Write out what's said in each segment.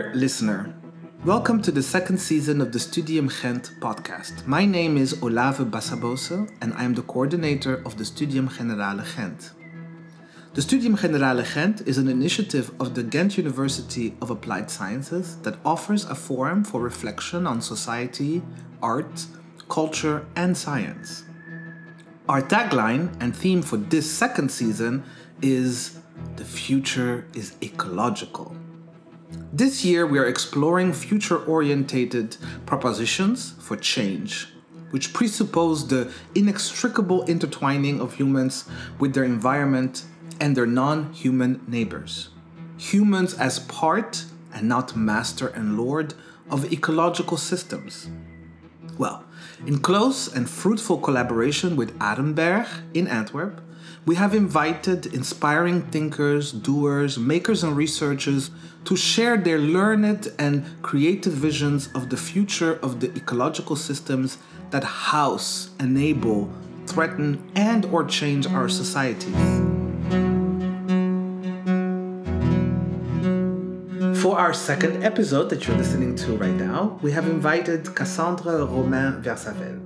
Dear listener, welcome to the second season of the Studium Gent podcast. My name is Olave Bassabose and I am the coordinator of the Studium Generale Gent. The Studium Generale Gent is an initiative of the Ghent University of Applied Sciences that offers a forum for reflection on society, art, culture, and science. Our tagline and theme for this second season is The Future is Ecological. This year, we are exploring future orientated propositions for change, which presuppose the inextricable intertwining of humans with their environment and their non human neighbors. Humans as part and not master and lord of ecological systems. Well, in close and fruitful collaboration with Arenberg in Antwerp, we have invited inspiring thinkers, doers, makers, and researchers to share their learned and creative visions of the future of the ecological systems that house, enable, threaten, and or change our societies. For our second episode that you're listening to right now, we have invited Cassandre Romain Versaevel.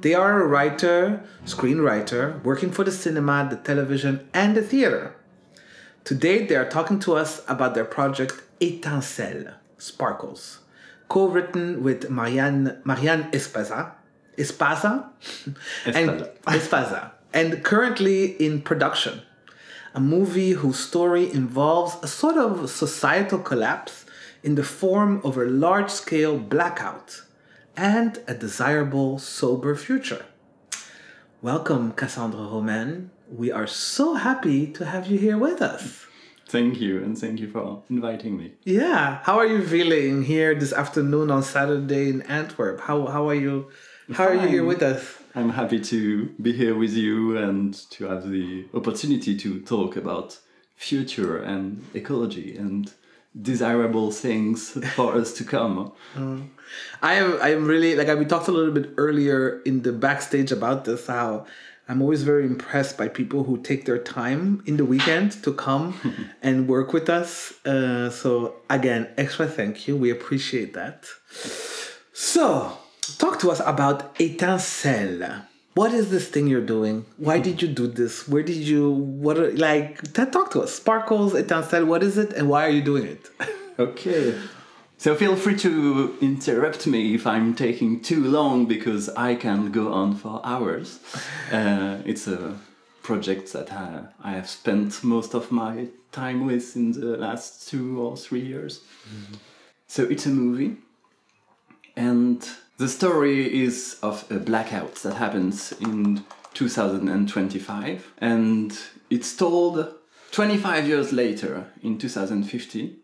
They are a writer, screenwriter, working for the cinema, the television, and the theater. Today, they are talking to us about their project Étincelles, Sparkles, co-written with Marianne, Marianne Espasa, Espasa, and Espasa, and currently in production. A movie whose story involves a sort of societal collapse in the form of a large-scale blackout and a desirable, sober future. Welcome, Cassandra Romain. We are so happy to have you here with us. Thank you, and thank you for inviting me. Yeah, how are you feeling here this afternoon on Saturday in Antwerp? How how are you? How Fine. are you here with us? I'm happy to be here with you and to have the opportunity to talk about future and ecology and desirable things for us to come. Mm. I am I am really like we talked a little bit earlier in the backstage about this how I'm always very impressed by people who take their time in the weekend to come and work with us. Uh, so again, extra thank you. We appreciate that. So talk to us about Étincelles. What is this thing you're doing? Why did you do this? Where did you what are, like talk to us. Sparkles, Étincelles, what is it and why are you doing it? okay. So feel free to interrupt me if I'm taking too long because I can go on for hours. Uh, it's a project that I, I, have spent most of my time with in the last two or three years. Mm-hmm. So it's a movie, and the story is of a blackout that happens in 2025, and it's told 25 years later in 2050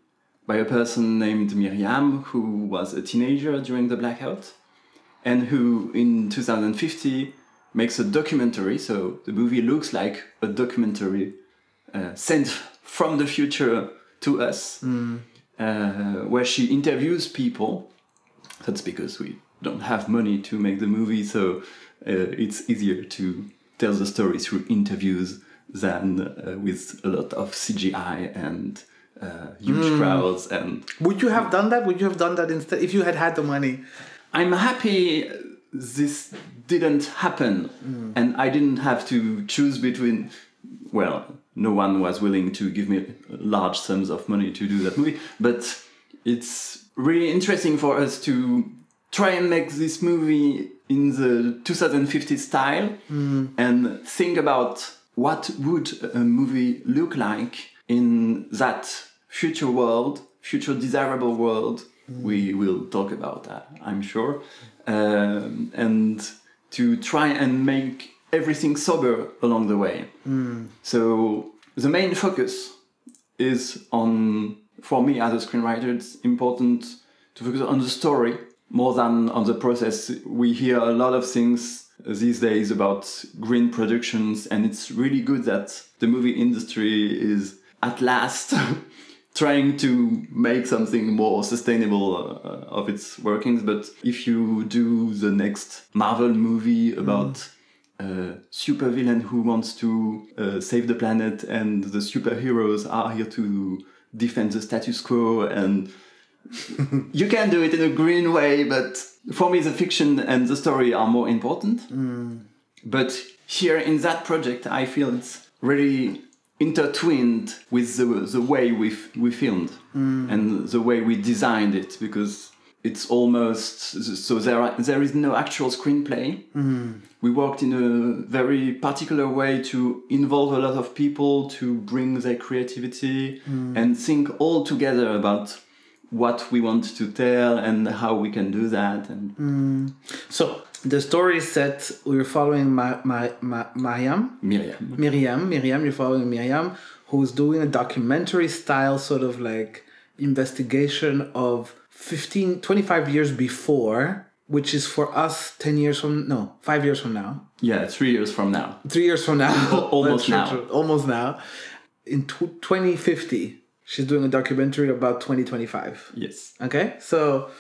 by a person named Miriam, who was a teenager during the blackout, and who in 2050 makes a documentary. So the movie looks like a documentary uh, sent from the future to us, mm. uh, where she interviews people. That's because we don't have money to make the movie, so uh, it's easier to tell the story through interviews than uh, with a lot of CGI and uh, huge mm. crowds and would you have done that would you have done that instead if you had had the money i'm happy this didn't happen mm. and i didn't have to choose between well no one was willing to give me large sums of money to do that movie but it's really interesting for us to try and make this movie in the 2050 style mm. and think about what would a movie look like in that future world, future desirable world. Mm. We will talk about that, I'm sure. Um, and to try and make everything sober along the way. Mm. So the main focus is on, for me as a screenwriter, it's important to focus on the story more than on the process. We hear a lot of things these days about green productions, and it's really good that the movie industry is at last trying to make something more sustainable uh, of its workings. But if you do the next Marvel movie about mm. a supervillain who wants to uh, save the planet and the superheroes are here to defend the status quo and you can do it in a green way but for me the fiction and the story are more important but here in that project i feel it's really intertwined with the, the way we, we filmed mm. and the way we designed it because it's almost so there are, there is no actual screenplay. Mm. We worked in a very particular way to involve a lot of people to bring their creativity mm. and think all together about what we want to tell and how we can do that and So the story is set. we're following Ma- Ma- Ma- Mariam. miriam Miriam, Miriam, you're following Miriam, who's doing a documentary style sort of like investigation of 15, 25 years before, which is for us 10 years from, no, five years from now, yeah three years from now three years from now. Almost now. true. Almost now. In tw 2050, she's doing a documentary about 2025. yes Okay, so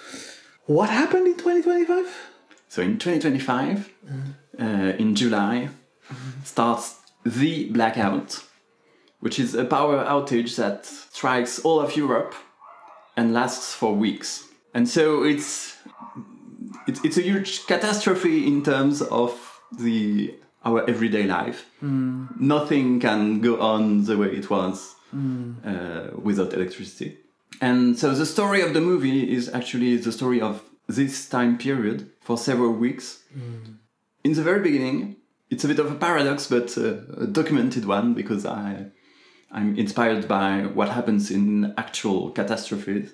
what happened in 2025? So in 2025, uh, in July, starts the blackout, which is a power outage that strikes all of Europe and lasts for weeks. And so it's it's, it's a huge catastrophe in terms of the our everyday life. Nothing can go on the way it was uh, without electricity. And so the story of the movie is actually the story of this time period for several weeks. In the very beginning, it's a bit of a paradox, but uh, a documented one because I I'm inspired by what happens in actual catastrophes.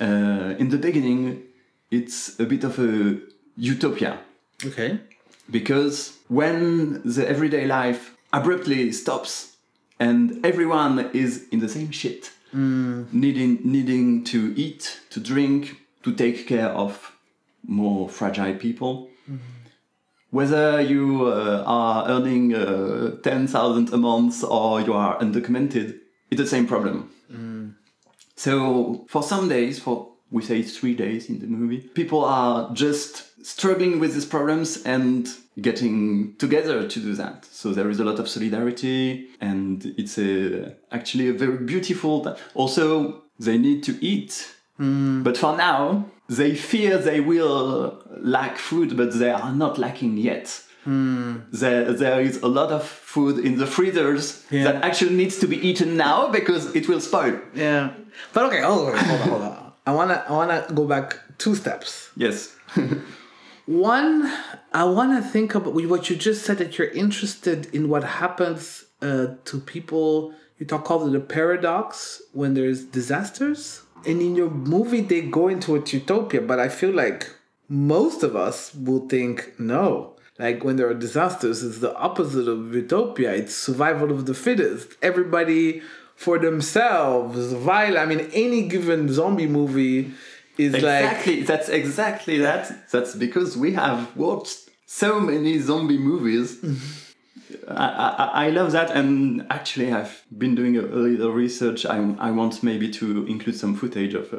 Uh, in the beginning, it's a bit of a utopia Okay. because when the everyday life abruptly stops and everyone is in the same shit needing needing to eat to drink to take care of more fragile people whether you uh, are earning uh, 10,000 a month or you are undocumented it's the same problem so for some days, for we say three days in the movie, people are just struggling with these problems and getting together to do that. So there is a lot of solidarity, and it's a actually a very beautiful. ti- Also, they need to eat, but for now, they fear they will lack food, but they are not lacking yet. There, there is a lot of food in the freezers Yeah. that actually needs to be eaten now because it will spoil. Yeah. But okay, hold on, hold on, hold on. I wanna I wanna go back two steps. Yes. One, I wanna think about what you just said that you're interested in what happens uh, to people. You talk called it a paradox when there's disasters. And in your movie, they go into a utopia, but I feel like most of us will think no. Like when there are disasters, it's the opposite of utopia. It's survival of the fittest. Everybody for themselves. Violent. I mean, any given zombie movie is like Exactly. That's exactly that. That's because we have watched so many zombie movies. Mm-hmm. I, I, I love that, and actually, I've been doing a, a little research. I, I want maybe to include some footage of a,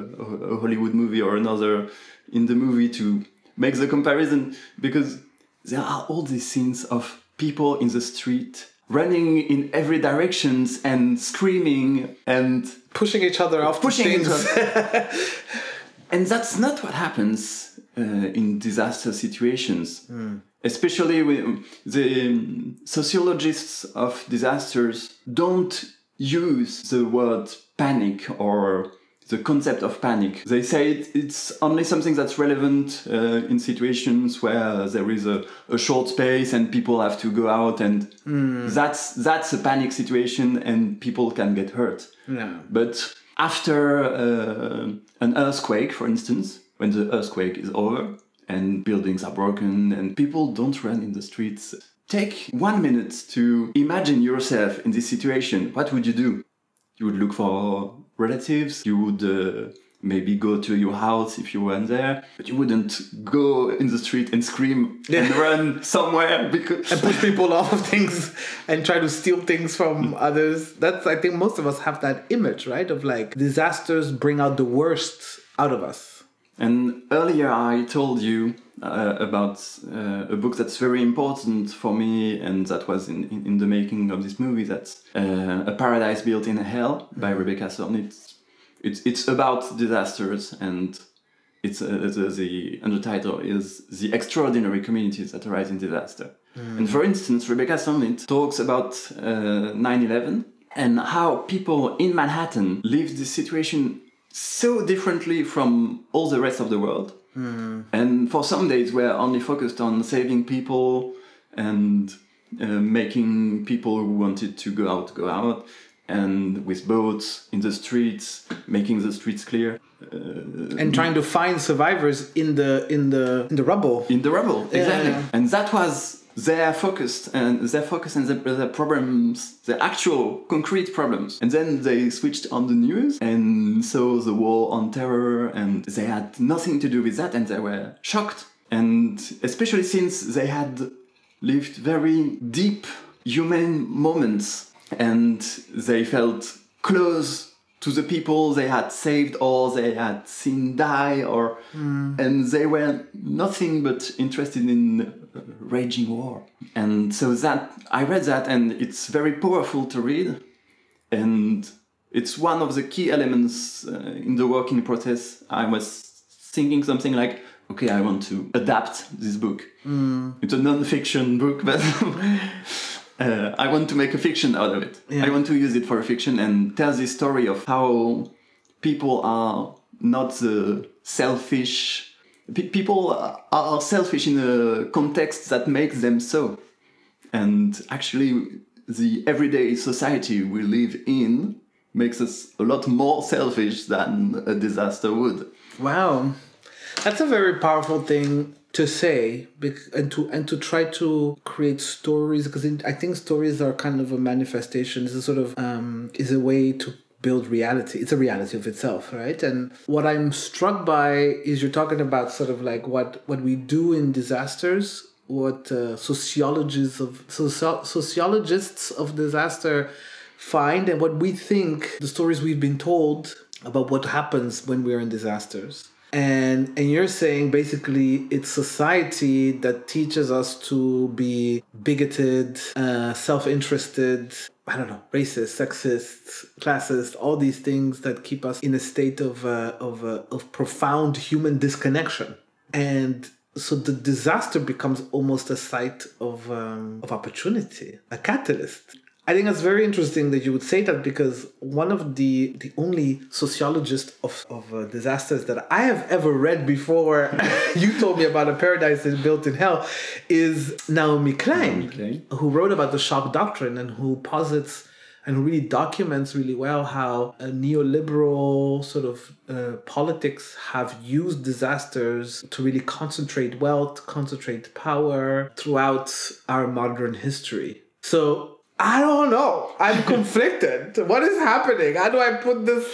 a Hollywood movie or another in the movie to make the comparison because there are all these scenes of people in the street running in every directions and screaming and pushing each other off pushing and that's not what happens uh, in disaster situations especially when the um, sociologists of disasters don't use the word panic or the concept of panic. They say it, it's only something that's relevant uh, in situations where there is a, a short space and people have to go out and that's that's a panic situation and people can get hurt. Yeah. but after uh, an earthquake, for instance, when the earthquake is over and buildings are broken and people don't run in the streets, take one minute to imagine yourself in this situation. What would you do? You would look for relatives, you would uh, maybe go to your house if you weren't there, but you wouldn't go in the street and scream and run somewhere because. and push people off of things and try to steal things from others. That's I think most of us have that image, right? Of like disasters bring out the worst out of us. And earlier I told you uh, about uh, a book that's very important for me and that was in, in, in the making of this movie. That's uh, A Paradise Built in Hell by Rebecca Solnit. It's, it's, about disasters and it's uh, the, the undertitle is The Extraordinary Communities That Arise in Disaster. And for instance, Rebecca Solnit talks about 9-11 and how people in Manhattan lived this situation so differently from all the rest of the world. Mm. And for some days, we're only focused on saving people and uh, making people who wanted to go out go out, and with boats in the streets, making the streets clear. Uh, and trying to find survivors in the in the in the rubble. In the rubble, exactly. Yeah. And that was their focused and they focus and their, their problems, the actual concrete problems. And then they switched on the news and saw the war on terror, and they had nothing to do with that, and they were shocked. And especially since they had lived very deep human moments, and they felt close to the people they had saved or they had seen die or mm. and they were nothing but interested in raging war and so that i read that and it's very powerful to read and it's one of the key elements uh, in the working process i was thinking something like okay i want to adapt this book mm. it's a non-fiction book but uh, I want to make a fiction out of it. Yeah. I want to use it for a fiction and tell the story of how people are not the selfish. People are selfish in a context that makes them so. And actually, the everyday society we live in makes us a lot more selfish than a disaster would. Wow. That's a very powerful thing to say and to and to try to create stories because I think stories are kind of a manifestation. It's a sort of um, is a way to build reality. It's a reality of itself, right? And what I'm struck by is you're talking about sort of like what what we do in disasters, what uh, sociologists of soci- sociologists of disaster find, and what we think the stories we've been told about what happens when we're in disasters and and you're saying basically it's society that teaches us to be bigoted uh, self-interested i don't know racist sexist classist all these things that keep us in a state of uh, of, uh, of profound human disconnection. And so the disaster becomes almost a site of um, of opportunity a catalyst I think it's very interesting that you would say that because one of the the only sociologists of, of uh, disasters that I have ever read before you told me about a paradise is built in hell is Naomi Klein, Naomi Klein, who wrote about the shock doctrine and who posits and who really documents really well how a neoliberal sort of uh, politics have used disasters to really concentrate wealth, concentrate power throughout our modern history. So I don't know. I'm conflicted. what is happening? How do I put this?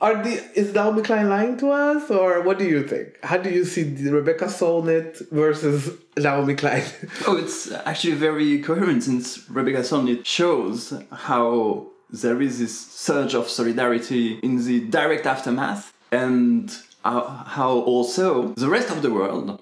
Are the is Naomi Klein lying to us, or what do you think? How do you see the Rebecca Solnit versus Naomi Klein? oh, it's actually very coherent since Rebecca Solnit shows how there is this surge of solidarity in the direct aftermath, and uh, how also the rest of the world,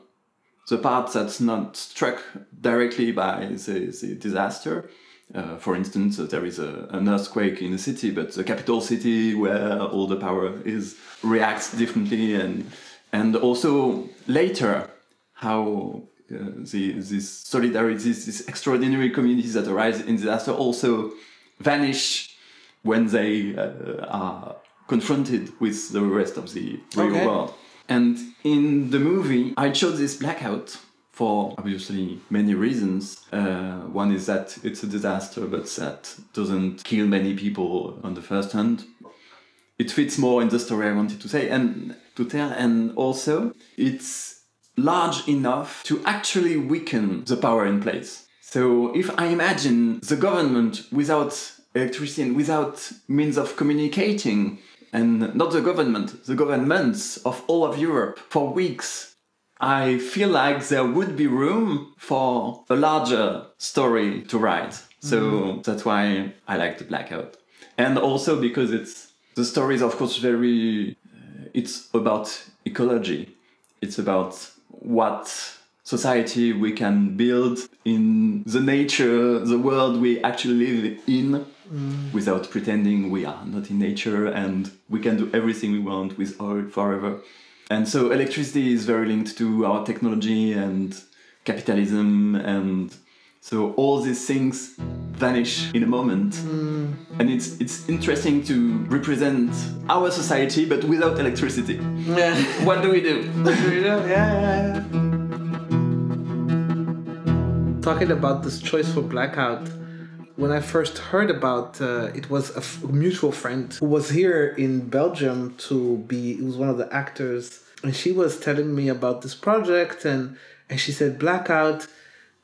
the part that's not struck directly by the, the disaster, uh, for instance, uh, there is a, an earthquake in a city, but the capital city where all the power is reacts differently, and and also later how uh, the this solidarity, these, extraordinary communities that arise in disaster also vanish when they uh, are confronted with the rest of the real okay. world. And in the movie, I chose this blackout for obviously many reasons. Uh, one is that it's a disaster, but that doesn't kill many people on the first hand. It fits more in the story I wanted to say and to tell, and also it's large enough to actually weaken the power in place. So if I imagine the government without electricity and without means of communicating, and not the government, the governments of all of Europe for weeks I feel like there would be room for a larger story to write. So mm. that's why I like the blackout. And also because it's the story is of course very uh, it's about ecology. It's about what society we can build in the nature, the world we actually live in, mm. without pretending we are not in nature and we can do everything we want with oil forever. And so electricity is very linked to our technology and capitalism and so all these things vanish in a moment. Mm. And it's it's interesting to represent our society but without electricity. Yeah. what do we do? What do we do? Yeah, yeah, yeah. Talking about this choice for blackout, when I first heard about uh, it was a f- mutual friend who was here in Belgium to be it was one of the actors and she was telling me about this project and and she said blackout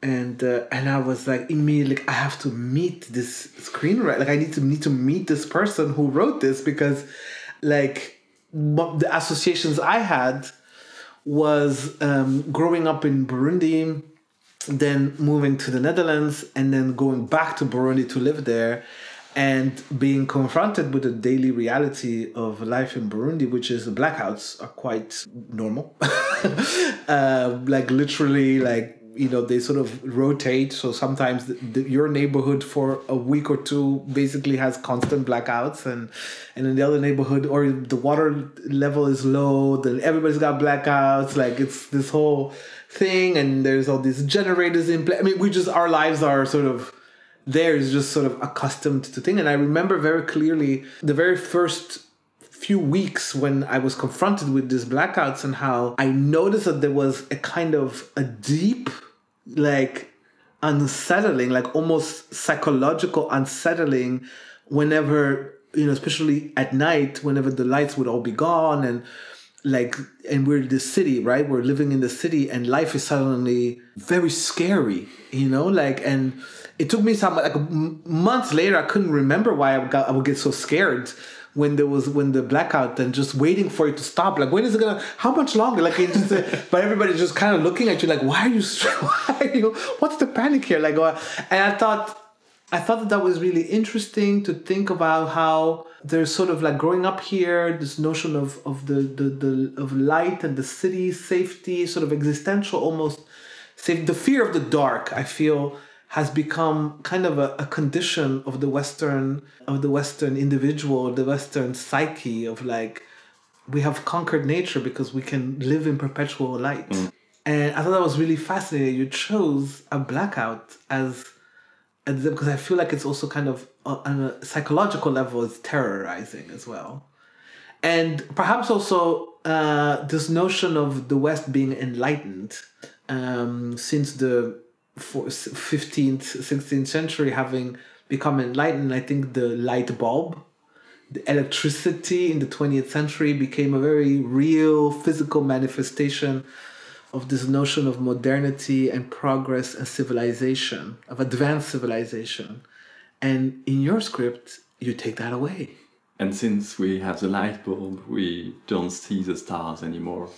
and uh, and I was like immediately like, I have to meet this screenwriter like I need to need to meet this person who wrote this because like the associations I had was um, growing up in Burundi then moving to the Netherlands and then going back to Burundi to live there and being confronted with the daily reality of life in Burundi, which is the blackouts are quite normal. uh, like literally, like you know, they sort of rotate. So sometimes the, the, your neighborhood for a week or two basically has constant blackouts, and and in the other neighborhood, or the water level is low, then everybody's got blackouts. Like it's this whole thing, and there's all these generators in place. I mean, we just our lives are sort of there is just sort of accustomed to thing. And I remember very clearly the very first few weeks when I was confronted with these blackouts and how I noticed that there was a kind of a deep, like unsettling, like almost psychological unsettling whenever, you know, especially at night, whenever the lights would all be gone and like and we're the city right we're living in the city and life is suddenly very scary you know like and it took me some like months later. I couldn't remember why I got I would get so scared when there was when the blackout and just waiting for it to stop. Like when is it gonna? How much longer? Like just, but everybody's just kind of looking at you like, why are you? Why are you? What's the panic here? Like, uh, and I thought. I thought that that was really interesting to think about how there's sort of like growing up here, this notion of, of the, the, the of light and the city safety, sort of existential almost safe the fear of the dark, I feel has become kind of a, a, condition of the western of the western individual the western psyche of like we have conquered nature because we can live in perpetual light mm. and i thought that was really fascinating you chose a blackout as, as because i feel like it's also kind of uh, on a psychological level it's terrorizing as well. And perhaps also uh, this notion of the west being enlightened um, since the 15th 16th century having become enlightened i think the light bulb the electricity in the 20th century became a very real physical manifestation of this notion of modernity and progress and civilization of advanced civilization and in your script you take that away and since we have the light bulb we don't see the stars anymore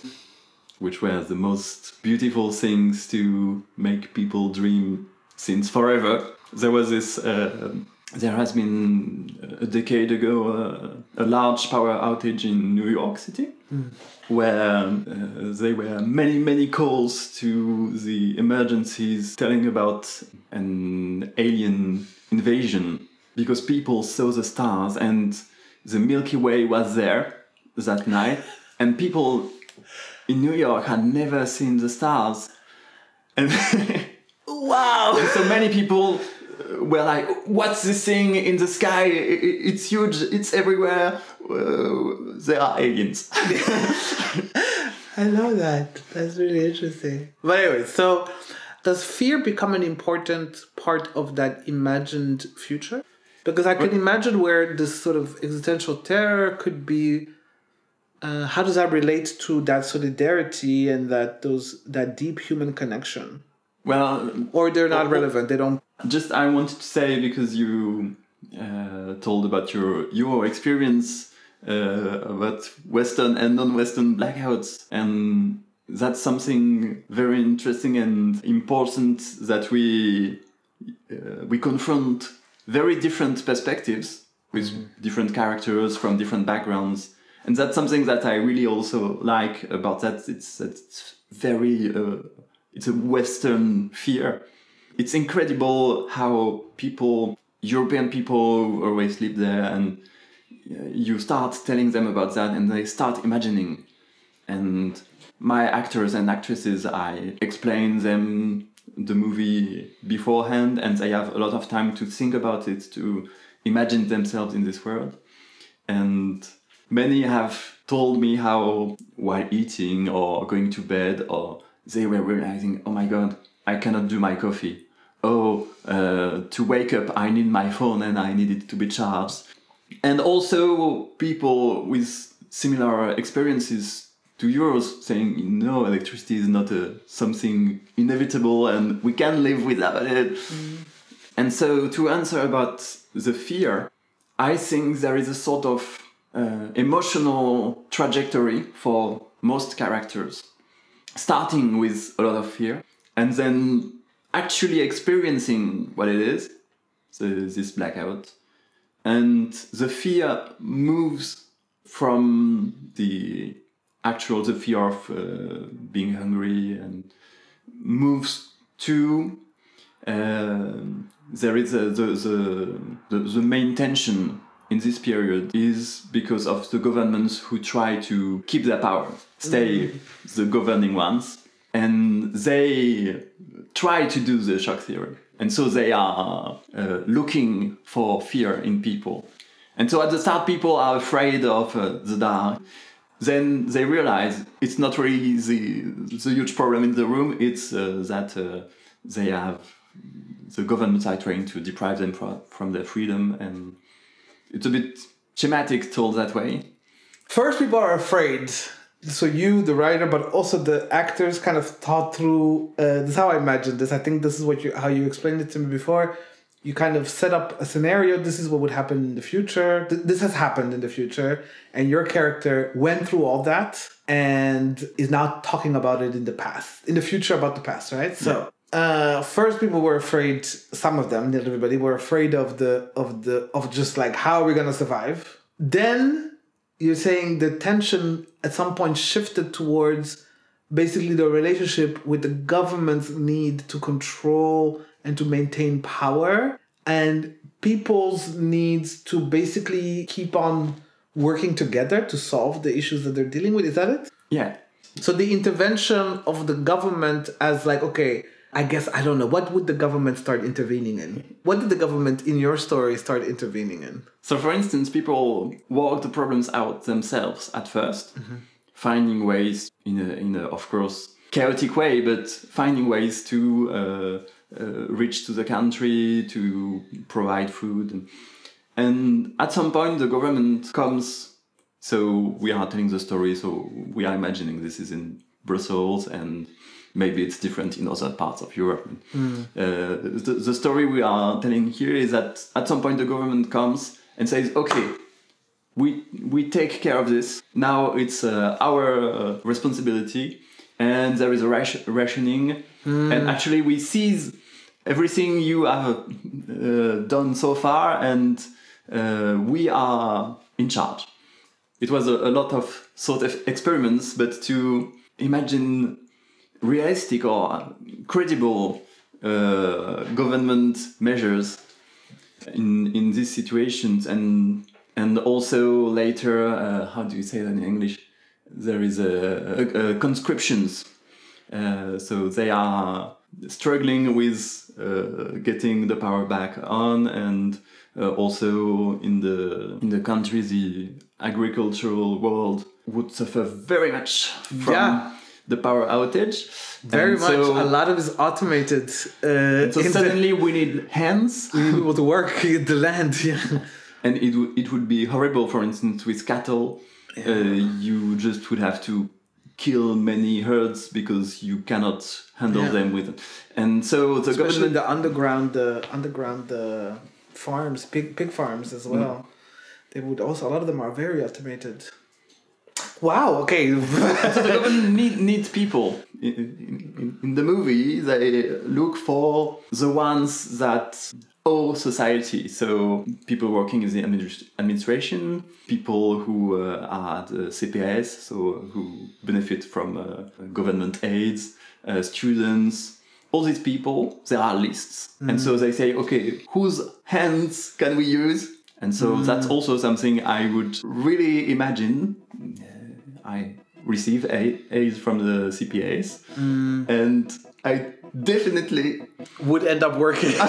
which were the most beautiful things to make people dream since forever. There was this. Uh, there has been a decade ago uh, a large power outage in New York City, mm. where uh, there were many, many calls to the emergencies telling about an alien invasion because people saw the stars and the Milky Way was there that night, and people in New York had never seen the stars. And wow! And so many people were like, "What's this thing in the sky? It's huge. It's everywhere. Uh, there are aliens." I love that. That's really interesting. But anyway, so does fear become an important part of that imagined future? Because I can imagine where this sort of existential terror could be uh, how does that relate to that solidarity and that those that deep human connection? Well, or they're not relevant. They don't. Just I wanted to say because you uh, told about your your experience uh, about Western and non-Western blackouts, and that's something very interesting and important that we uh, we confront very different perspectives with mm -hmm. different characters from different backgrounds and that's something that I really also like about that. It's it's very uh, it's a Western fear. It's incredible how people, European people, always live there, and uh, you start telling them about that, and they start imagining. And my actors and actresses, I explain them the movie beforehand, and they have a lot of time to think about it, to imagine themselves in this world. And many have told me how, while eating or going to bed, or they were realizing, oh my god, I cannot do my coffee. Oh, uh, to wake up, I need my phone and I need it to be charged. And also, people with similar experiences to yours saying, no, electricity is not a, something inevitable and we can live without it. Mm. And so, to answer about the fear, I think there is a sort of uh, emotional trajectory for most characters, starting with a lot of fear and then actually experiencing what it is, so this blackout. And the fear moves from the actual the fear of uh, being hungry and moves to uh, there is a, the, the, the, the main tension in this period is because of the governments who try to keep their power, stay mm. the governing ones, and they try to do the shock theory. And so they are uh, looking for fear in people. And so at the start, people are afraid of uh, the dark. Then they realize it's not really the, the huge problem in the room, it's uh, that uh, they have the governments are trying to deprive them from, from their freedom and it's a bit schematic told that way. First, people are afraid. So you, the writer, but also the actors, kind of thought through. Uh, this is how I imagined this. I think this is what you how you explained it to me before. You kind of set up a scenario. This is what would happen in the future. Th- this has happened in the future, and your character went through all that and is now talking about it in the past, in the future about the past, right? So. Yeah uh, first people were afraid some of them not everybody were afraid of the of the of just like how are we gonna survive? Then you're saying the tension at some point shifted towards basically the relationship with the government's need to control and to maintain power and people's needs to basically keep on working together to solve the issues that they're dealing with is that it? Yeah. So the intervention of the government as like okay I guess I don't know. What would the government start intervening in? What did the government in your story start intervening in? So, for instance, people work the problems out themselves at 1st mm-hmm. finding ways in a, in a, of course, chaotic way, but finding ways to uh, uh, reach to the country, to provide food. And, and at some point, the government comes. So, we are telling the story, so we are imagining this is in Brussels and maybe it's different in other parts of Europe. Mm. Uh, the, the story we are telling here is that at some point the government comes and says, okay, we, we take care of this. Now it's uh, our uh, responsibility, and there is a rationing. Mm. And actually, we seize everything you have uh, done so far, and uh, we are in charge. It was a, a lot of sort of experiments, but to imagine realistic or credible uh, government measures in in these situations. And and also later uh, how do you say that in english? There is a, a, a conscriptions. Uh, so they are struggling with uh, getting the power back on and uh, also in the in the country the agricultural world would suffer very much from yeah the power outage. Very and much. So, a lot of it is automated. Uh, so suddenly we need hands. We need people to work the land. Yeah. And it it would be horrible. For instance, with cattle, yeah. uh, you just would have to kill many herds because you cannot handle yeah. them with. it. And so the especially the underground, the underground uh, farms, pig pig farms as well. Mm. They would also a lot of them are very automated. Wow. Okay. so the government need, needs people. In, in, in the movie, they look for the ones that owe society. So people working in the administ- administration, people who uh, are the CPS, so who benefit from uh, government aids, uh, students. All these people, there are lists, and so they say, okay, whose hands can we use? And so that's also something I would really imagine. I receive aid, aid from the CPAS, and I definitely, Would end up working.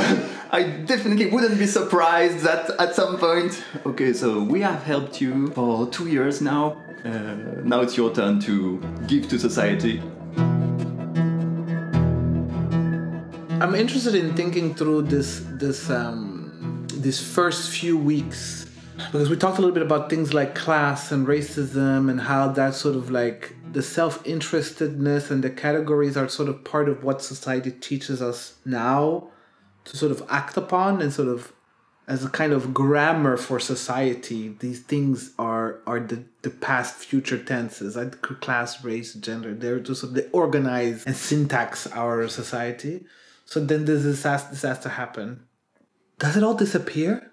I definitely wouldn't be surprised that at some point, okay, so we have helped you for two years now. Uh, now it's your turn to give to society. I'm interested in thinking through this this um, these first few weeks because we talked a little bit about things like class and racism and how that sort of like the self-interestedness and the categories are sort of part of what society teaches us now to sort of act upon and sort of as a kind of grammar for society these things are are the, the past future tenses. Like class race gender they're just sort of, they organize and syntax our society. So then this has to happen. Does it all disappear?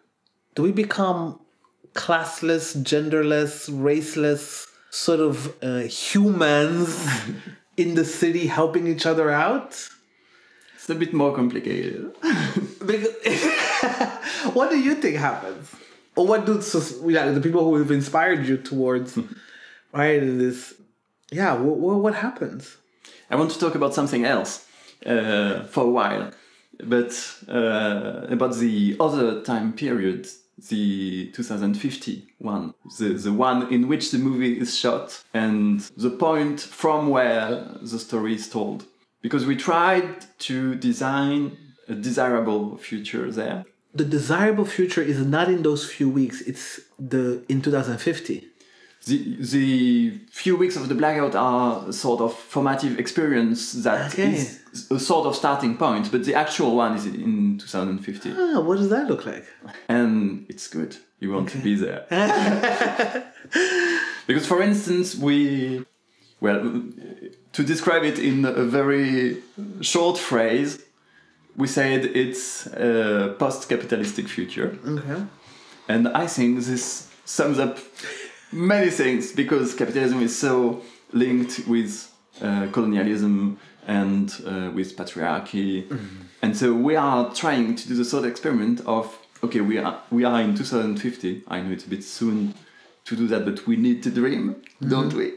Do we become classless genderless raceless sort of uh, humans in the city helping each other out? It's a bit more complicated. because what do you think happens? Or what do so, yeah, the people who have inspired you towards right this yeah what, what happens? I want to talk about something else uh, for a while, but uh, about the other time period, the 2050 one, the, the one in which the movie is shot, and the point from where the story is told. Because we tried to design a desirable future there. the desirable future is not in those few weeks it's the in 2050 The, the few weeks of the blackout are sort of formative experience that Okay. is a sort of starting point, but the actual one is in 2050. ah, what does that look like And it's good. You want to be there. because, for instance, we, well, to describe it in a very short phrase, we said it's a post capitalistic future. okay And I think this sums up many things because capitalism is so linked with uh, colonialism and uh, with patriarchy. And so we are trying to do the sort of experiment of okay, we are we are in 2050. I know it's a bit soon to do that, but we need to dream, don't we?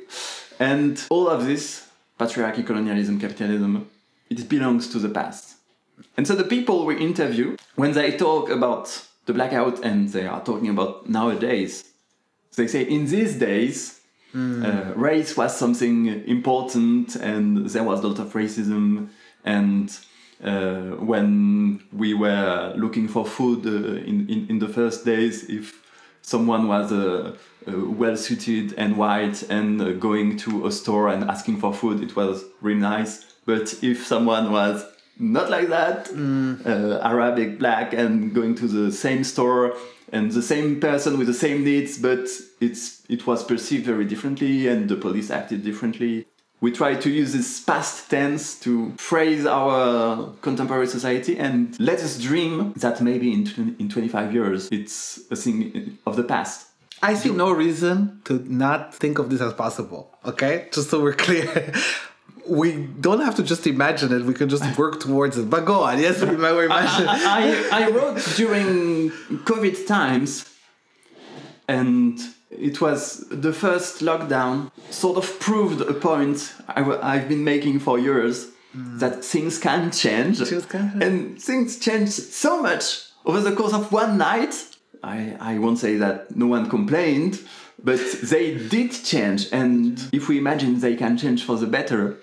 And all of this patriarchy, colonialism, capitalism, it belongs to the past. And so the people we interview, when they talk about the blackout and they are talking about nowadays, they say in these days, uh, race was something important and there was a lot of racism. And uh, when we were looking for food uh, in, in, in the first days, if someone was uh, uh, well suited and white and uh, going to a store and asking for food, it was really nice. But if someone was not like that, uh, Arabic, black, and going to the same store and the same person with the same needs, but it's it was perceived very differently, and the police acted differently. We try to use this past tense to phrase our contemporary society and let us dream that maybe in, 20, in 25 years it's a thing of the past. I see no reason to not think of this as possible. Okay, just so we're clear. We don't have to just imagine it. We can just work towards it. But go on. Yes, we were imagining. I, I wrote during COVID times, and it was the first lockdown, sort of proved a point I, have been making for years hmm. that things can change. Things can change. And things changed so much over the course of one night. I, I won't say that no one complained, but they did change. And if we imagine they can change for the better,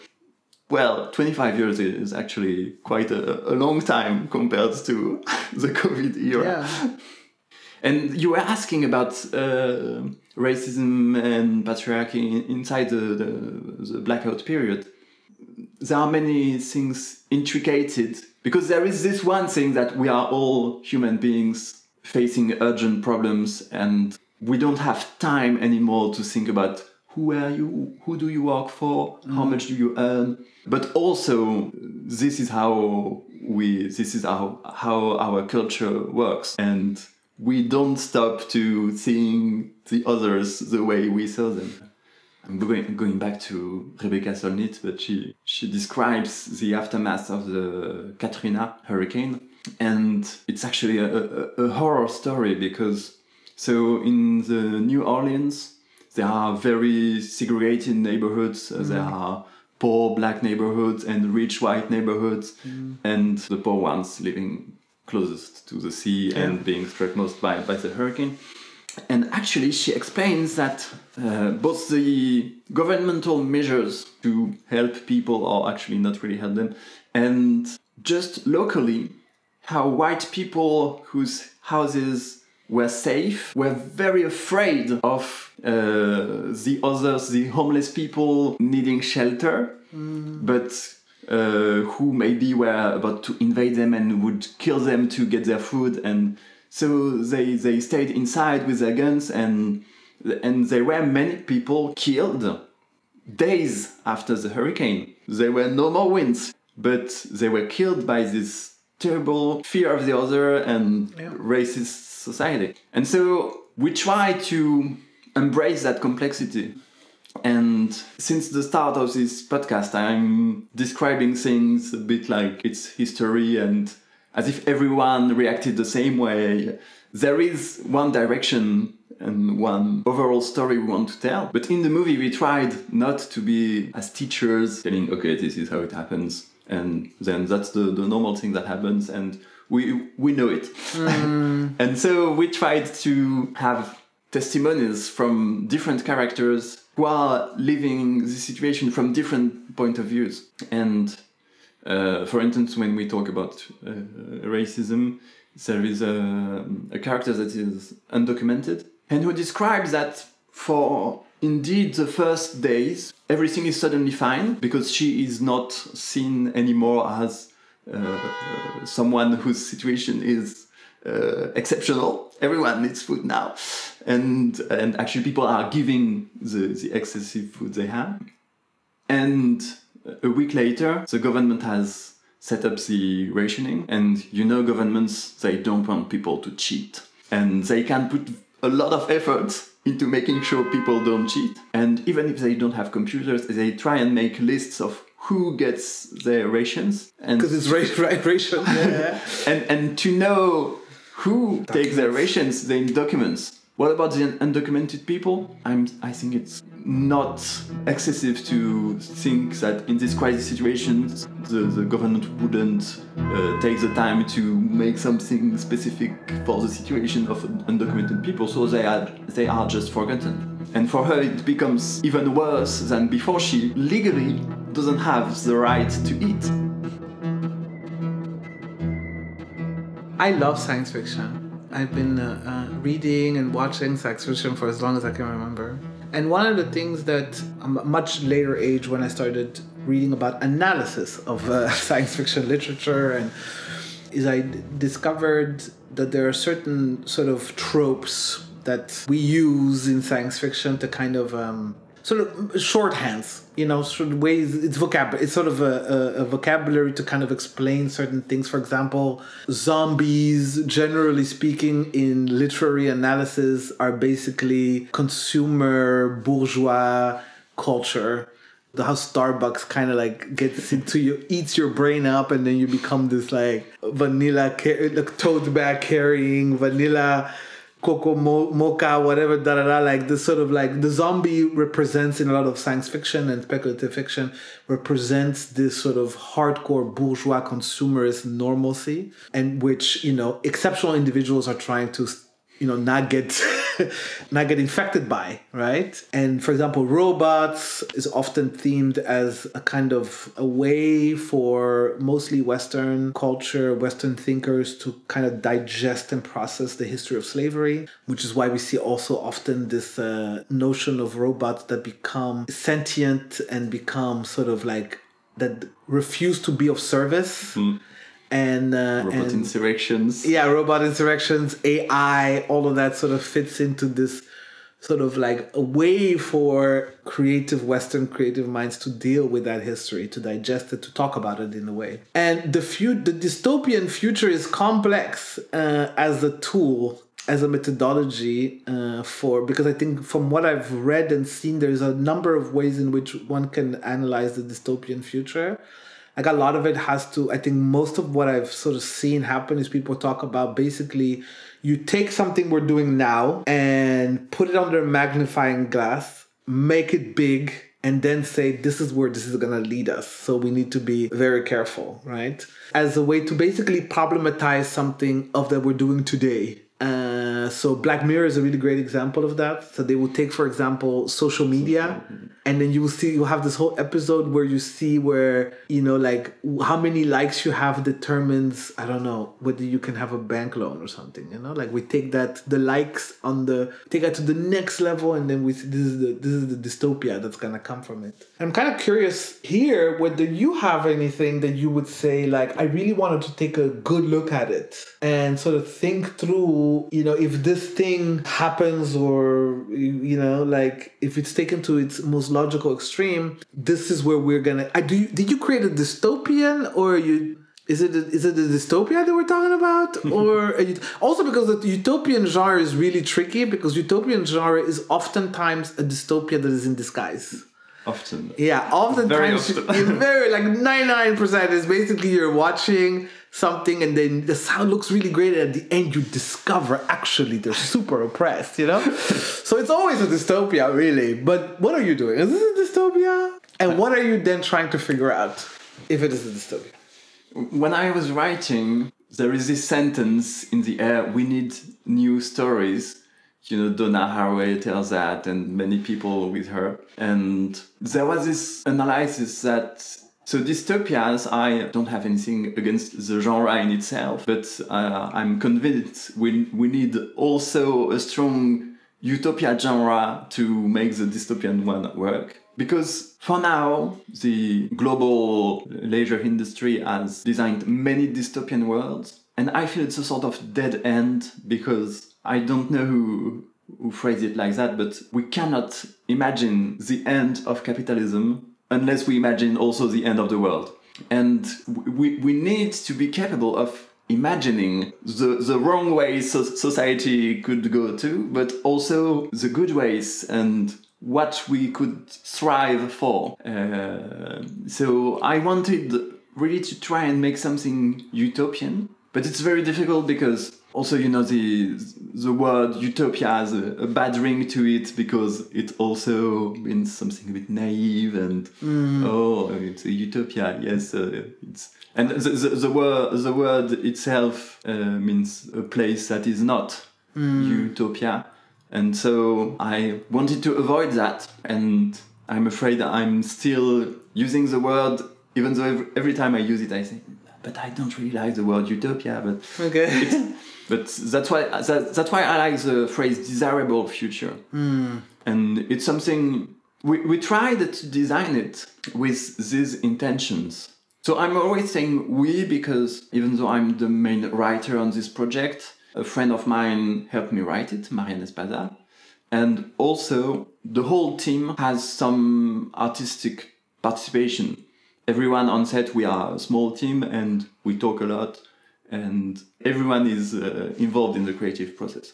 well, 25 years is actually quite a, a long time compared to the COVID era. yeah. And you were asking about uh, racism and patriarchy inside the, the, the blackout period. There are many things intricated because there is this one thing that we are all human beings facing urgent problems and we don't have time anymore to think about who are you? Who do you work for? How mm-hmm. much do you earn? But also, this is how we. This is how how our culture works, and we don't stop to seeing the others the way we saw them. I'm going, going back to Rebecca Solnit, but she, she describes the aftermath of the Katrina hurricane. And it's actually a, a, a horror story because, so in the New Orleans, there are very segregated neighborhoods. Uh, There are poor black neighborhoods and rich white neighborhoods, and the poor ones living closest to the sea and being struck most by, by the hurricane. And actually, she explains that uh, both the governmental measures to help people, or actually not really help them, and just locally, how white people whose houses were safe. Were very afraid of uh, the others, the homeless people needing shelter, but uh, who maybe were about to invade them and would kill them to get their food. And so they they stayed inside with their guns and and there were many people killed days after the hurricane. There were no more winds but they were killed by this terrible fear of the other and Yeah. racist society and so we try to embrace that complexity and since the start of this podcast, I'm describing things a bit like it's history and as if everyone reacted the same way. There is one direction and one overall story we want to tell. But in the movie, we tried not to be as teachers telling, okay, this is how it happens. And then that's the, the normal thing that happens. And we, we know it. and so we tried to have testimonies from different characters who are living the situation from different point of views. And uh, for instance, when we talk about uh, racism, there is a, a character that is undocumented and who describes that for indeed the first days, everything is suddenly fine because she is not seen anymore as someone whose situation is uh, exceptional. Everyone needs food now, and and actually people are giving the, the excessive food they have. And a week later, the government has set up the rationing, and you know governments they don't want people to cheat, and they can put a lot of effort into making sure people don't cheat. And even if they don't have computers, they try and make lists of who gets their rations and Because it's right, right, racial. Yeah. and and to know who takes their rations, they need documents. What about the undocumented people? I'm I think it's not excessive to think that in this crisis situation, the, the government wouldn't uh, take the time to make something specific for the situation of undocumented people so they are they are just forgotten and for her it becomes even worse than before she legally doesn't have the right to eat I love science fiction. I've been uh, uh, reading and watching science fiction for as long as I can remember. And one of the things that a much later age when I started reading about analysis of uh, science fiction literature and is I d- discovered that there are certain sort of tropes that we use in science fiction to kind of um, sort of mm, shorthands, you know, sort of ways it's vocabulary. It's sort of a, a, a vocabulary to kind of explain certain things. For example, zombies, generally speaking, in literary analysis, are basically consumer bourgeois culture. How Starbucks kind of like gets into you, eats your brain up, and then you become this like vanilla, like tote bag carrying vanilla cocoa mo- mocha whatever da da da like this sort of like the zombie represents in a lot of science fiction and speculative fiction represents this sort of hardcore bourgeois consumerist normalcy and which you know exceptional individuals are trying to you know not get not get infected by right? And for example robots is often themed as a kind of a way for mostly western culture western thinkers to kind of digest and process the history of slavery which is why we see also often this uh, notion of robots that become sentient and become sort of like that refuse to be of service and uh, robot and insurrections yeah robot insurrections ai all of that sort of fits into this sort of like a way for creative Western creative minds to deal with that history, to digest it, to talk about it in a way. And the few, the dystopian future is complex uh, as a tool as a methodology uh, for because I think from what I've read and seen, there's a number of ways in which one can analyze the dystopian future. Like a lot of it has to, I think most of what I've sort of seen happen is people talk about basically you take something we're doing now and put it under a magnifying glass, make it big, and then say this is where this is going to lead us. So we need to be very careful right? As a way to basically problematize something of that we're doing today. Uh, Uh, so Black Mirror is a really great example of that. So they will take, for example, social media, and then you will see you have this whole episode where you see where you know like how many likes you have determines I don't know whether you can have a bank loan or something. You know, like we take that the likes on the take that to the next level, and then we see this is the this is the dystopia that's gonna come from it. I'm kind of curious here whether you have anything that you would say like I really wanted to take a good look at it and sort of think through you know if this thing happens or you know like if it's taken to its most logical extreme this is where we're gonna I do you, did you create a dystopian or you is it a, is it a dystopia that we're talking about? Or you, also because the utopian genre is really tricky because utopian genre is oftentimes a dystopia that is in disguise often. Yeah oftentimes very often. very like 99% is basically you're watching something and then the sound looks really great and at the end you discover actually they're super oppressed you know? So it's always a dystopia really. But what are you doing? Is this a dystopia? And what are you then trying to figure out if it is a dystopia? When i was writing there is this sentence in the air we need new stories you know donna haraway tells that and many people with her and there was this analysis that so dystopias, I don't have anything against the genre in itself, but uh, I'm convinced we, we need also a strong utopia genre to make the dystopian one work. Because for now, the global leisure industry has designed many dystopian worlds, and I feel it's a sort of dead end because I don't know who, who phrased it like that, but we cannot imagine the end of capitalism unless we imagine also the end of the world. And we, we need to be capable of imagining the, the wrong ways so society could go to, but also the good ways and what we could strive for. Uh, so I wanted really to try and make something utopian, but it's very difficult because also you know the the word utopia has a, a, bad ring to it because it also means something a bit naive and mm. oh it's a utopia yes uh, it's and the, the, the, word the word itself uh, means a place that is not mm. utopia and so i wanted to avoid that and i'm afraid i'm still using the word even though every, every time i use it i say but i don't really like the word utopia but okay but that's why that, that's why I like the phrase desirable future. Mm. And it's something we, we tried to design it with these intentions. So I'm always saying we because even though I'm the main writer on this project, a friend of mine helped me write it, Marianne Espasa. And also the whole team has some artistic participation. Everyone on set, we are a small team and we talk a lot and everyone is uh, involved in the creative process.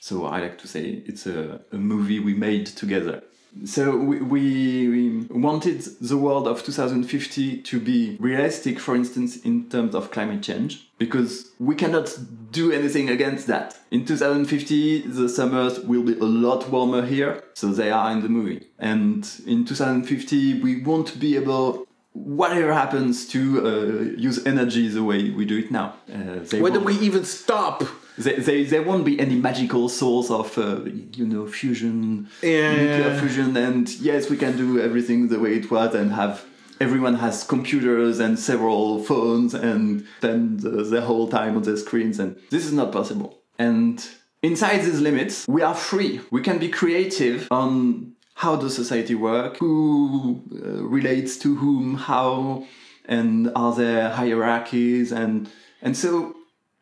So I like to say it's a, a movie we made together. So we, we, we, wanted the world of 2050 to be realistic, for instance, in terms of climate change, because we cannot do anything against that. In 2050, the summers will be a lot warmer here, so they are in the movie. And in 2050, we won't be able whatever happens to uh, use energy the way we do it now. Uh, Whether we even stop. There, won't be any magical source of, uh, you know, fusion, yeah, nuclear fusion, and yes, we can do everything the way it was and have everyone has computers and several phones and spend the, the whole time on their screens, and this is not possible. And inside these limits, we are free. We can be creative on how does society work, who uh, relates to whom, how, and are there hierarchies, and and so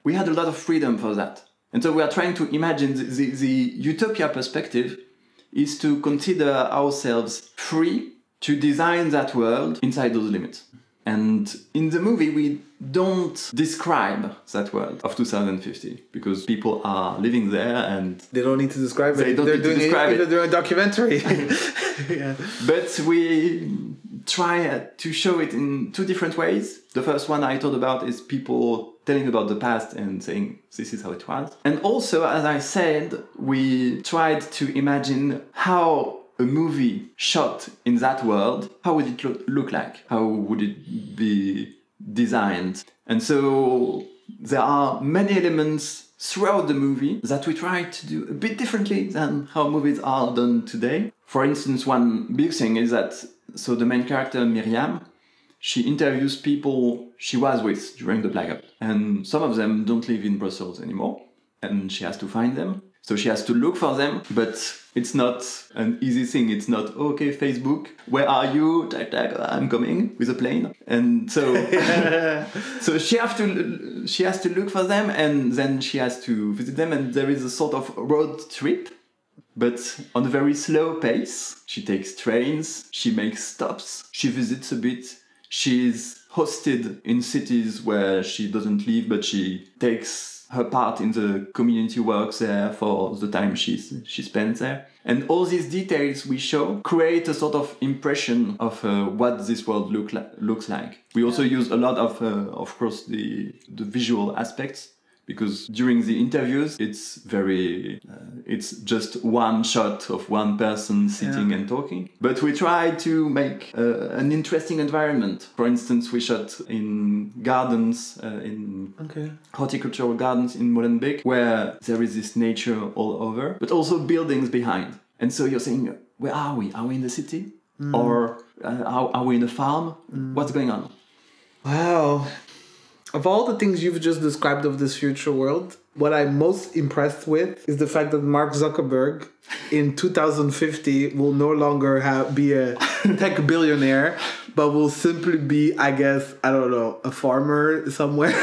we had a lot of freedom for that. And so we are trying to imagine the, the, the utopia perspective is to consider ourselves free to design that world inside those limits. And in the movie, we don't describe that world of 2050 because people are living there and They don't need to describe They it. don't They're need to doing describe it. it. They're doing a documentary. yeah. But we try to show it in two different ways. The first one I thought about is people telling about the past and saying this is how it was. And also, as I said, we tried to imagine how a movie shot in that world, how would it look, like? How would it be designed? And so there are many elements throughout the movie that we try to do a bit differently than how movies are done today. For instance, one big thing is that so the main character Miriam, she interviews people she was with during the blackout, and some of them don't live in Brussels anymore, and she has to find them. So she has to look for them, but it's not an easy thing. It's not okay, Facebook, where are you? Tag, tag, I'm coming with a plane, and so so she have to she has to look for them, and then she has to visit them, and there is a sort of road trip but on a very slow pace. She takes trains, she makes stops, she visits a bit. She's hosted in cities where she doesn't live, but she takes her part in the community work there for the time she's, she spends there. And all these details we show create a sort of impression of uh, what this world look li- looks like. We also use a lot of, uh, of course, the, the visual aspects because during the interviews it's very uh, it's just one shot of one person sitting Yeah. and talking. But we try to make uh, an interesting environment. For instance we shot in gardens uh, in Okay. horticultural gardens in Molenbeek where there is this nature all over but also buildings behind. And so you're saying where are we? Are we in the city? Or uh, are, are we in a farm? What's going on? Wow. Of all the things you've just described of this future world, what I'm most impressed with is the fact that Mark Zuckerberg in 2050 will no longer have, be a tech billionaire, but will simply be, I guess, I don't know, a farmer somewhere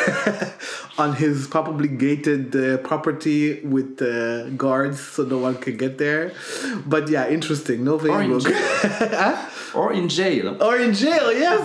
on his probably gated uh, property with uh, guards so no one can get there. But yeah, interesting. No Facebook. or in jail Or in jail, yes,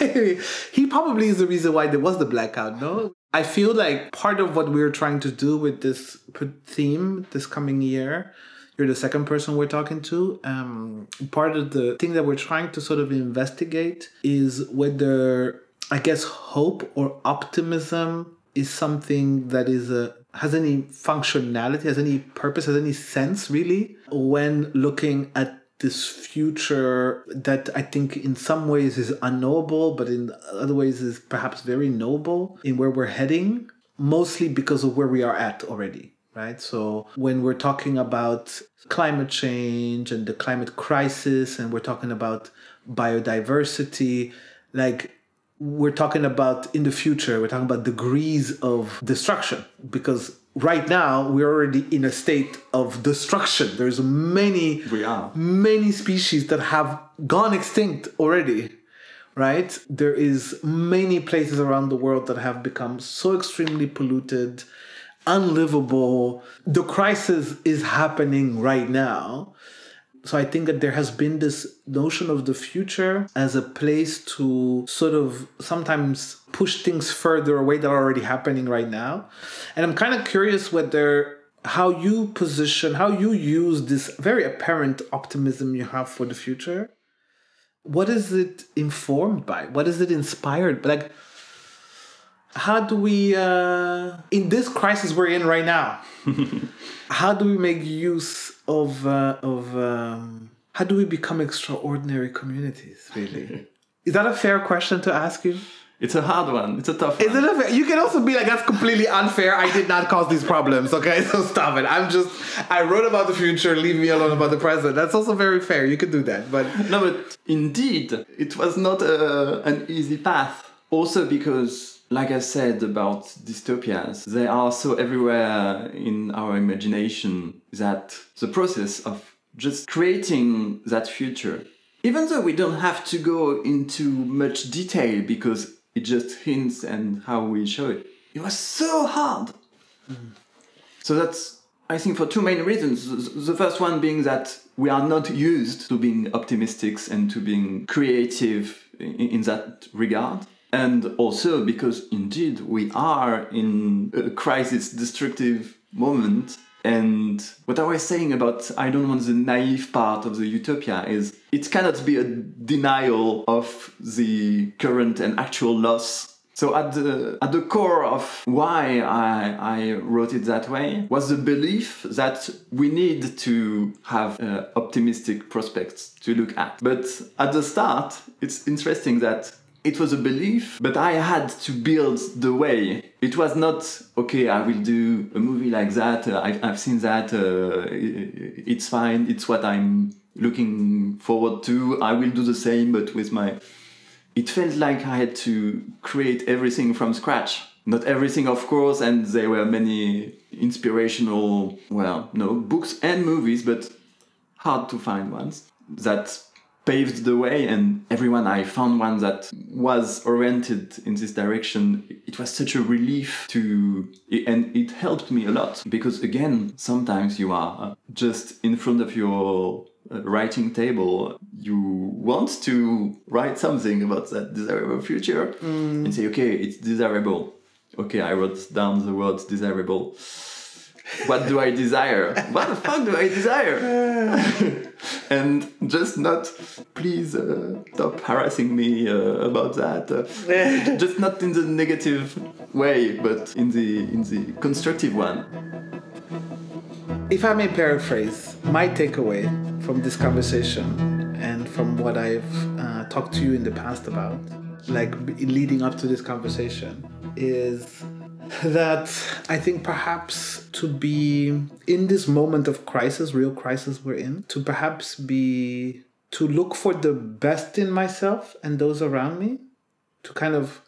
maybe. he probably is the reason why there was the blackout, no? I feel like part of what we're trying to do with this theme this coming year, you're the second person we're talking to. Um, part of the thing that we're trying to sort of investigate is whether, I guess, hope or optimism is something that is a has any functionality, has any purpose, has any sense really when looking at this future that I think in some ways is unknowable, but in other ways is perhaps very noble in where we're heading, mostly because of where we are at already, right? So when we're talking about climate change and the climate crisis, and we're talking about biodiversity, like we're talking about in the future, we're talking about degrees of destruction because right now we're already in a state of destruction. There's many We are. many species that have gone extinct already right there is many places around the world that have become so extremely polluted unlivable the crisis is happening right now so I think that there has been this notion of the future as a place to sort of sometimes push things further away that are already happening right now. And I'm kind of curious whether how you position, how you use this very apparent optimism you have for the future. What is it informed by? What is it inspired? by? Like, how do we, uh, in this crisis we're in right now, how do we make use of uh, of um, how do we become extraordinary communities? Really, is that a fair question to ask you? It's a hard one. It's a tough Is one. it a fair? You can also be like, that's completely unfair. I did not cause these problems. Okay, so stop it. I'm just I wrote about the future. Leave me alone about the present. That's also very fair. You could do that, but No, but indeed, it was not a, an easy path. Also, because, like I said about dystopias, they are so everywhere in our imagination that the process of just creating that future, even though we don't have to go into much detail because it just hints and how we show it, it was so hard. Mm-hmm. So that's, I think, for two main reasons. The first one being that we are not used to being optimists and to being creative in, in that regard. And also because indeed we are in a crisis destructive moment and what I was saying about I don't want the naive part of the utopia is it cannot be a denial of the current and actual loss. So at the at the core of why I, I wrote it that way was the belief that we need to have uh, optimistic prospects to look at. But at the start, it's interesting that it was a belief, but I had to build the way. It was not okay. I will do a movie like that. Uh, I've, I've seen that. Uh, it's fine. It's what I'm looking forward to. I will do the same, but with my. It felt like I had to create everything from scratch. Not everything, of course, and there were many inspirational, well, no, books and movies, but hard to find ones that paved the way and everyone i found one that was oriented in this direction it was such a relief to and it helped me a lot because again sometimes you are just in front of your uh, writing table you want to write something about that desirable future mm. and say okay it's desirable okay i wrote down the word desirable what do I desire? what the fuck do I desire? and just not, please uh, stop harassing me uh, about that. Uh, just not in the negative way, but in the in the constructive one. If I may paraphrase, my takeaway from this conversation and from what I've uh, talked to you in the past about, like leading up to this conversation, is that I think perhaps to be in this moment of crisis, real crisis we're in, to perhaps be to look for the best in myself and those around me, to kind of,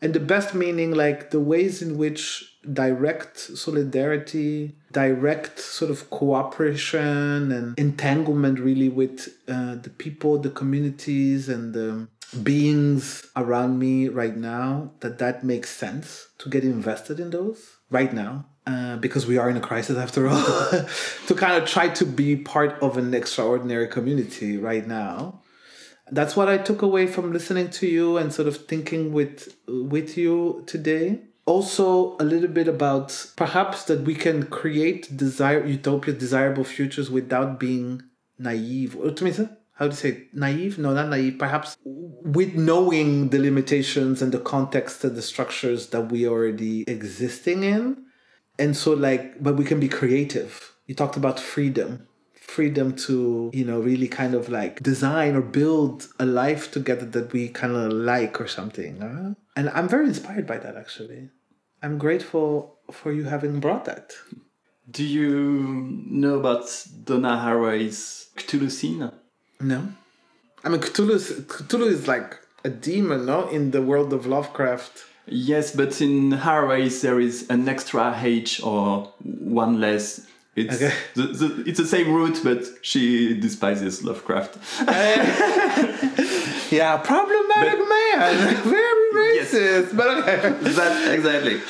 and the best meaning like the ways in which direct solidarity, direct sort of cooperation and entanglement really with uh, the people, the communities, and the beings around me right now that that makes sense to get invested in those right now uh, because we are in a crisis after all to kind of try to be part of an extraordinary community right now. That's what i took away from listening to you and sort of thinking with with you today. Also a little bit about perhaps that we can create desire utopia desirable futures without being naive how to say naive? No not naive. Perhaps with knowing the limitations and the context and the structures that we already existing in. And so like but we can be creative. You talked about freedom. Freedom to you know really kind of like design or build a life together that we kind of like or something huh? and i'm very inspired by that actually. I'm grateful for you having brought that. Do you know about donna haraway's Chthulucene no. I mean, Cthulhu is, Cthulhu is like a demon, no? In the world of Lovecraft. Yes, but in Haraway's there is an extra H or one less. It's, okay. the, the, it's the same root, but she despises Lovecraft. yeah, problematic but, man. Very racist. Yes, but okay. that, exactly.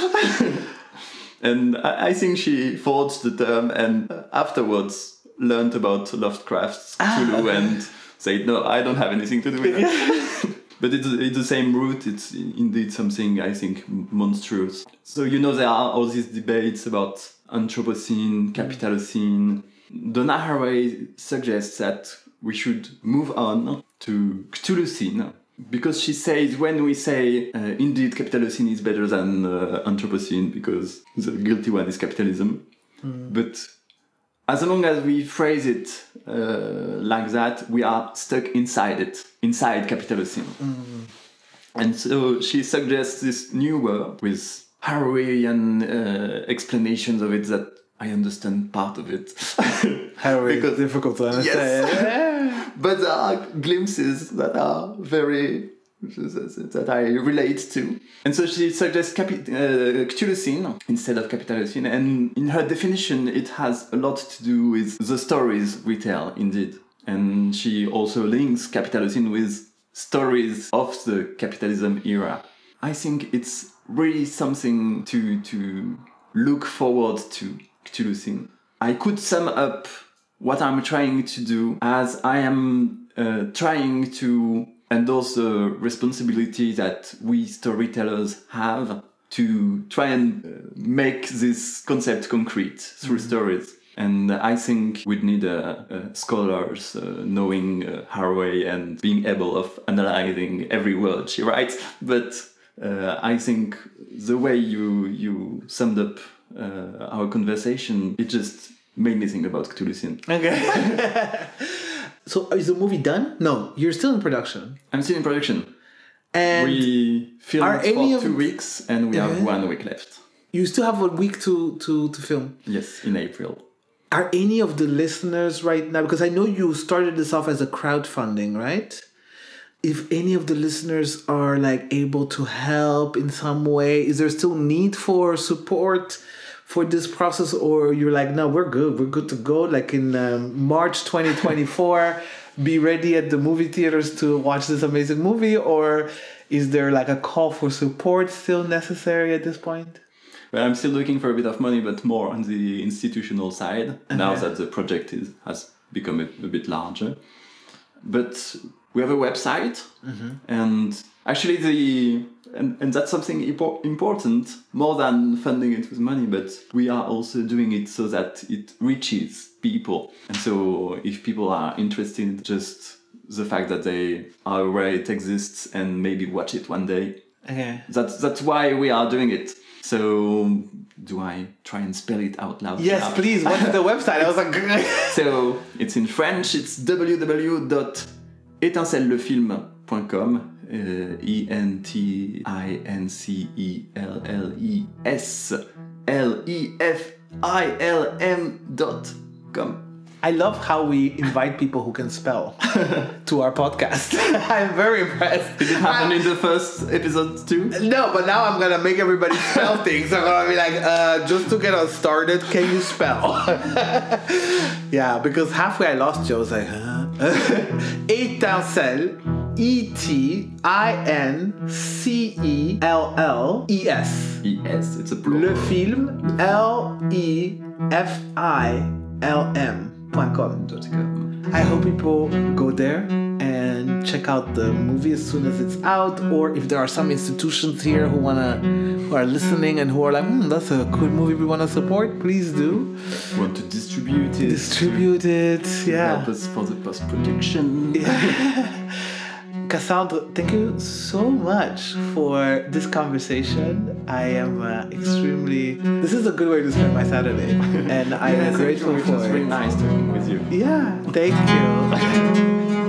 and I, I think she forged the term, and afterwards learned about Lovecraft's Cthulhu ah. and said, no, I don't have anything to do with it. but it's, it's the same root. It's indeed something I think monstrous. So you know there are all these debates about Anthropocene, Capitalocene. Donna Haraway suggests that we should move on to Chthulucene because she says when we say uh, indeed Capitalocene is better than uh, Anthropocene because the guilty one is capitalism, mm. but as long as we phrase it uh, like that, we are stuck inside it, inside capitalism. Mm. And so she suggests this new word with Harawayan uh, explanations of it that I understand part of it. Harrowing, because difficult to understand. Yes. but there are glimpses that are very that I relate to. And so she suggests capi- uh, Chthulucene instead of Capitalocene, and in her definition, it has a lot to do with the stories we tell, indeed. And she also links Capitalocene with stories of the capitalism era. I think it's really something to to look forward to Chthulucene. I could sum up what I'm trying to do as I am uh, trying to endorse the responsibility that we storytellers have to try and uh, make this concept concrete through stories. And I think we'd need uh, uh, scholars uh, knowing uh, Haraway and being able of analyzing every word she writes. But uh, I think the way you you summed up uh, our conversation, it just made me think about Cthulhu Okay. so uh, is the movie done? No, you're still in production. I'm still in production. And we filmed for two weeks and we have Yeah. one week left. you still have a week to to to film. Yes, in April. Are any of the listeners right now because I know you started this off as a crowdfunding, right? If any of the listeners are like able to help in some way, is there still need for support for this process or you're like, no, we're good. We're good to go like in um, March 2024 be ready at the movie theaters to watch this amazing movie or is there like a call for support still necessary at this point? Well, I'm still looking for a bit of money, but more on the institutional side now that the project is, has become a, a bit larger. But we have a website, and actually the and, and that's something important more than funding it with money. But we are also doing it so that it reaches people, and so if people are interested, just the fact that they are aware it exists and maybe watch it one day Okay. that's that's why we are doing it. So do I try and spell it out loud? Yes, now? please. What's the website? I was like, So it's in French. It's www.etincelleslefilm.com. Uh, E N T I N C E L L E S L E F I L M dot com. I love how we invite people who can spell to our podcast. I'm very impressed. Did it happen in the first episode too? No, but now I'm gonna make everybody spell things. I'm gonna be like, uh, just to get us started, can you spell? yeah, because halfway I lost you. I was like, huh? Étincelle, E T I N C E L L E S. Yes, it's a plural. Le film, L E F I L M. point com. Dot com. I hope people go there and check out the movie as soon as it's out, or if there are some institutions here who wanna, who are listening and who are like, hmm, that's a good movie we wanna support, please do Want to distribute it? distribute it. Yeah. help us for the post production. Cassandra, thank you so much for this conversation. I am uh, extremely. This is a good way to spend my Saturday, and I am grateful it for was really it. nice talking with you. Yeah, thank you.